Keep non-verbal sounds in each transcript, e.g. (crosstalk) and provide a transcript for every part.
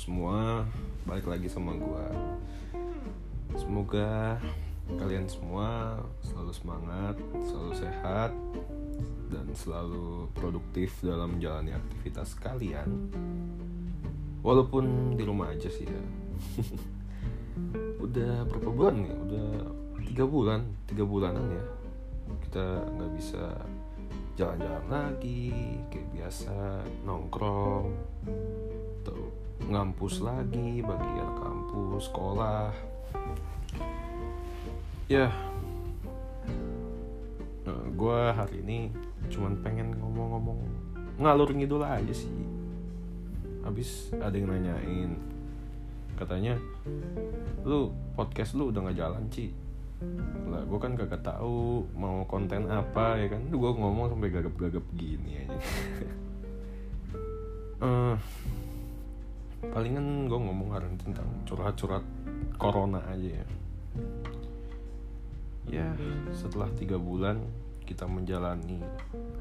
semua, balik lagi sama gua. Semoga kalian semua selalu semangat, selalu sehat, dan selalu produktif dalam menjalani aktivitas kalian. Walaupun di rumah aja sih ya. (laughs) Udah berapa bulan nih? Udah tiga bulan, tiga bulanan ya. Kita nggak bisa jalan-jalan lagi kayak biasa nongkrong ngampus lagi bagi anak kampus sekolah. Ya. Nah, gue hari ini cuman pengen ngomong-ngomong ngalur ngidul aja sih. Habis ada yang nanyain katanya lu podcast lu udah nggak jalan Ci. Lah gue kan kagak tahu mau konten apa ya kan? Gue ngomong sampai gagap-gagap gini aja. Uh, (laughs) palingan gue ngomong hari ini tentang curhat-curhat corona aja ya. Ya setelah tiga bulan kita menjalani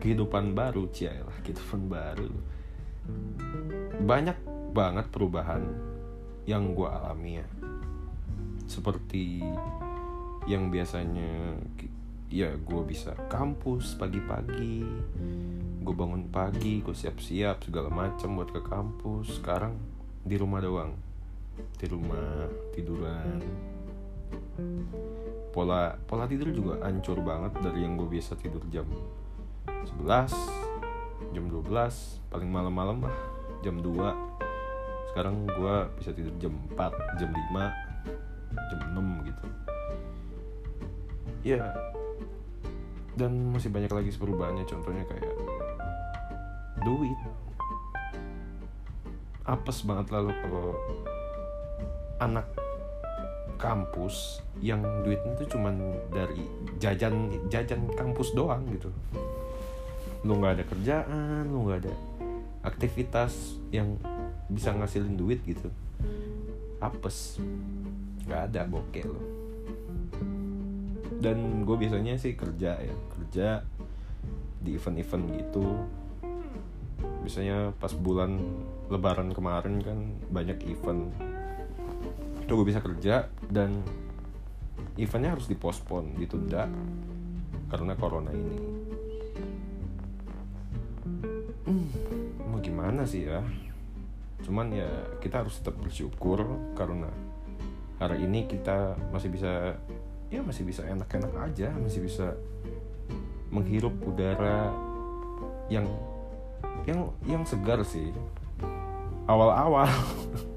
kehidupan baru lah kehidupan baru. Banyak banget perubahan yang gue alami ya. Seperti yang biasanya ya gue bisa kampus pagi-pagi gue bangun pagi gue siap-siap segala macam buat ke kampus. Sekarang di rumah doang. Di rumah tiduran. Pola pola tidur juga hancur banget dari yang gue biasa tidur jam 11 jam 12 paling malam-malam lah jam 2 sekarang gue bisa tidur jam 4 jam 5 jam 6 gitu. Ya dan masih banyak lagi perubahannya contohnya kayak duit apes banget lalu kalau anak kampus yang duitnya itu cuman dari jajan jajan kampus doang gitu. Lu nggak ada kerjaan lu nggak ada aktivitas yang bisa ngasilin duit gitu. Apes. Nggak ada bokeh lo dan gue biasanya sih kerja ya kerja di event-event gitu. Biasanya pas bulan lebaran kemarin kan banyak event. Itu gue bisa kerja dan eventnya harus dipospon ditunda karena corona ini. Hmm, mau gimana sih ya? Cuman ya kita harus tetap bersyukur karena hari ini kita masih bisa ya masih bisa enak-enak aja masih bisa menghirup udara yang yang yang segar sih awal-awal.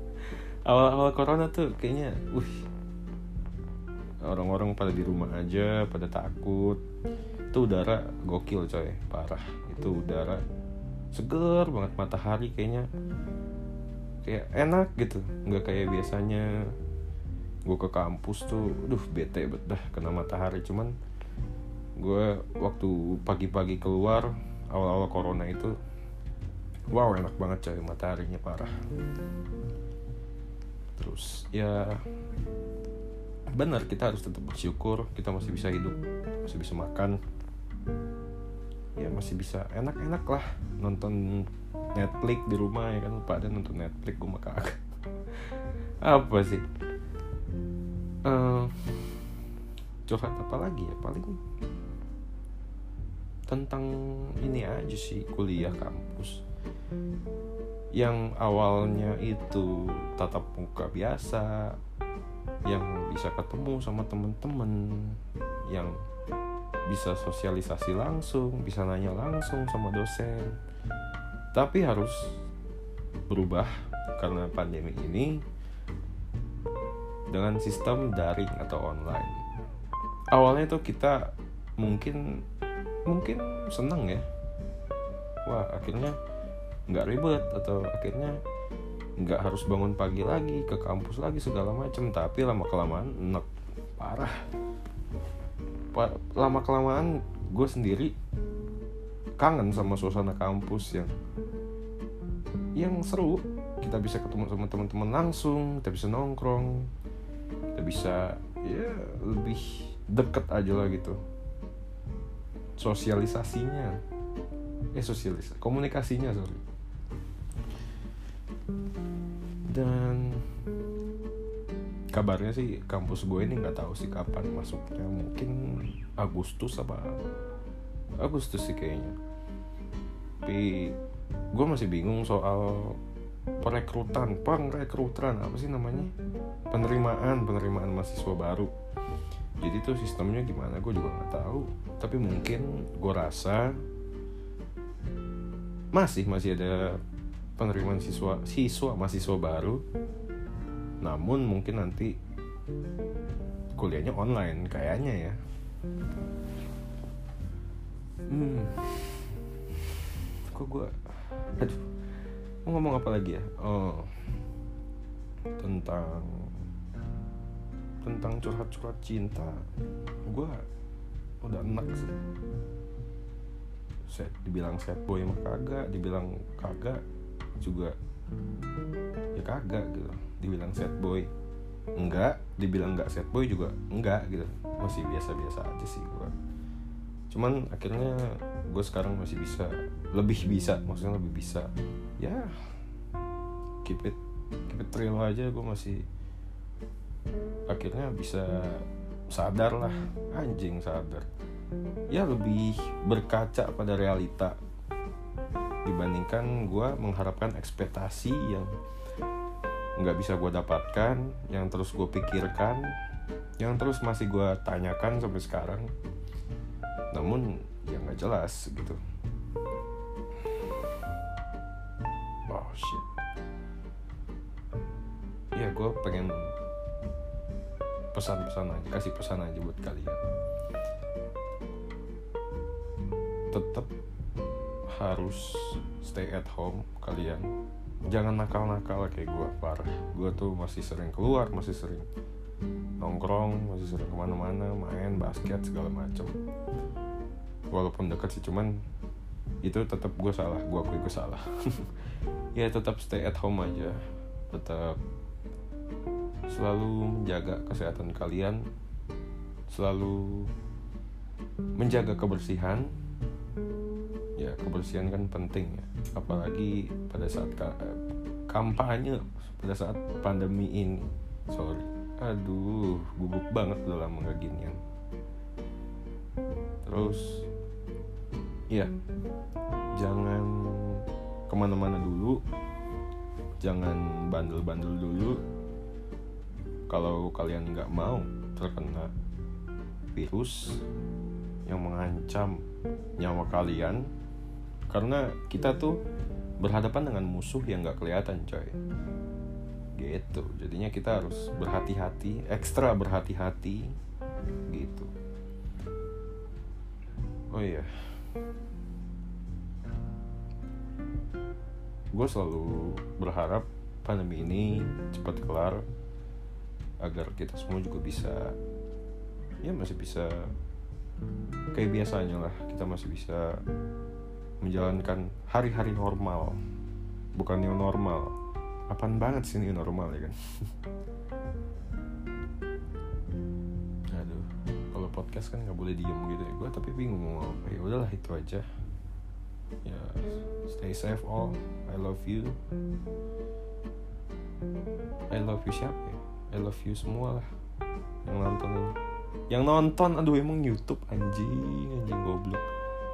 (laughs) Awal-awal corona tuh kayaknya uh orang-orang pada di rumah aja pada takut. Itu udara gokil coy. Parah. Itu udara seger banget matahari kayaknya. Kayak enak gitu. Nggak kayak biasanya. Gue ke kampus tuh duh bete bet dah kena matahari. Cuman gue waktu pagi-pagi keluar awal-awal corona itu wow enak banget coy mataharinya parah. Terus ya benar kita harus tetap bersyukur kita masih bisa hidup masih bisa makan. Ya masih bisa enak-enak lah nonton Netflix di rumah ya kan? Lupa ada nonton Netflix gue mah kagak. Apa sih? Uh, curhat apa lagi ya? Paling tentang ini aja sih kuliah kampus yang awalnya itu tatap muka biasa yang bisa ketemu sama temen-temen yang bisa sosialisasi langsung bisa nanya langsung sama dosen tapi harus berubah karena pandemi ini dengan sistem daring atau online. Awalnya tuh kita mungkin mungkin seneng ya. Wah akhirnya nggak ribet atau akhirnya nggak harus bangun pagi lagi ke kampus lagi segala macem. Tapi lama kelamaan enak parah. Pa lama kelamaan gue sendiri kangen sama suasana kampus yang yang seru. Kita bisa ketemu sama teman-teman langsung kita bisa nongkrong kita bisa ya lebih deket aja lah gitu. Sosialisasinya. Eh sosialis komunikasinya sorry dan kabarnya sih kampus gue ini nggak tahu sih kapan masuknya. Mungkin Agustus apa? Agustus sih kayaknya. Tapi gue masih bingung soal perekrutan. Pengrekrutan apa sih namanya? Penerimaan penerimaan mahasiswa baru. Jadi tuh sistemnya gimana gue juga nggak tahu. Tapi mungkin gue rasa masih masih ada penerimaan siswa siswa mahasiswa baru. Namun mungkin nanti kuliahnya online kayaknya ya. Hmm. Kok gue aduh mau ngomong apa lagi ya? Oh. Tentang tentang curhat-curhat cinta. Gue udah enak sih. Set dibilang set boy mah kagak dibilang kagak juga. Ya kagak gitu. Dibilang set boy. Enggak. Dibilang enggak set boy juga enggak gitu. Masih biasa-biasa aja sih gue cuman akhirnya gue sekarang masih bisa. Lebih bisa maksudnya lebih bisa. Ya keep it keep it real aja gue masih akhirnya bisa sadar lah anjing sadar ya lebih berkaca pada realita dibandingkan gue mengharapkan ekspektasi yang nggak bisa gue dapatkan yang terus gue pikirkan yang terus masih gue tanyakan sampai sekarang. Namun ya nggak jelas gitu. Oh shit. Ya gue pengen pesan-pesan aja kasih pesan aja buat kalian. Tetap harus stay at home kalian. Jangan nakal-nakal kayak gue parah. Gue tuh masih sering keluar masih sering nongkrong masih sering ke mana-mana main basket segala macem. Walaupun dekat sih cuman itu tetap gue salah gue akui gue salah. (laughs) Ya tetap stay at home aja. Tetap selalu menjaga kesehatan kalian. Selalu menjaga kebersihan kebersihan kan penting ya. Apalagi pada saat ka kampanye pada saat pandemi ini. Sorry. Aduh gugup banget udah lama gak ginian. Terus ya jangan ke mana-mana dulu. Jangan bandel-bandel dulu. Kalau kalian nggak mau terkena virus yang mengancam nyawa kalian karena kita tuh berhadapan dengan musuh yang nggak kelihatan coy. Gitu. Jadinya kita harus berhati-hati ekstra berhati-hati. Gitu. Oh iya. Gue selalu berharap pandemi ini cepat kelar agar kita semua juga bisa ya masih bisa kayak biasanya lah kita masih bisa menjalankan hari-hari normal. Bukan new normal. Apaan banget sih new normal ya kan? (laughs) Aduh kalau podcast kan nggak boleh diem gitu ya. Gue tapi bingung mau apa. Ya udahlah itu aja. Ya stay safe all. I love you. I love you siapa ya? I love you semua lah yang nonton yang nonton aduh emang YouTube anjing anjing goblok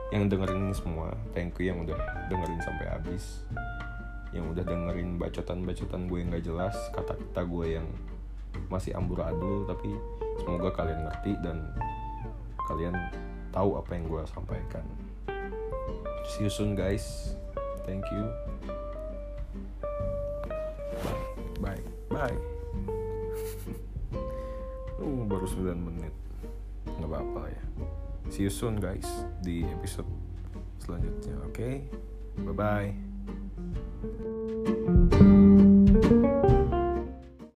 yang dengerin ini semua. Thank you yang udah dengerin sampai habis. Yang udah dengerin bacotan-bacotan gue yang gak jelas kata-kata gue yang masih amburadul tapi semoga kalian ngerti dan kalian tahu apa yang gue sampaikan. See you soon guys. Thank you. Bye. Bye. Bye. (laughs) Uh baru 9 menit. Nggak apa-apa ya see you soon guys di episode selanjutnya oke okay? bye bye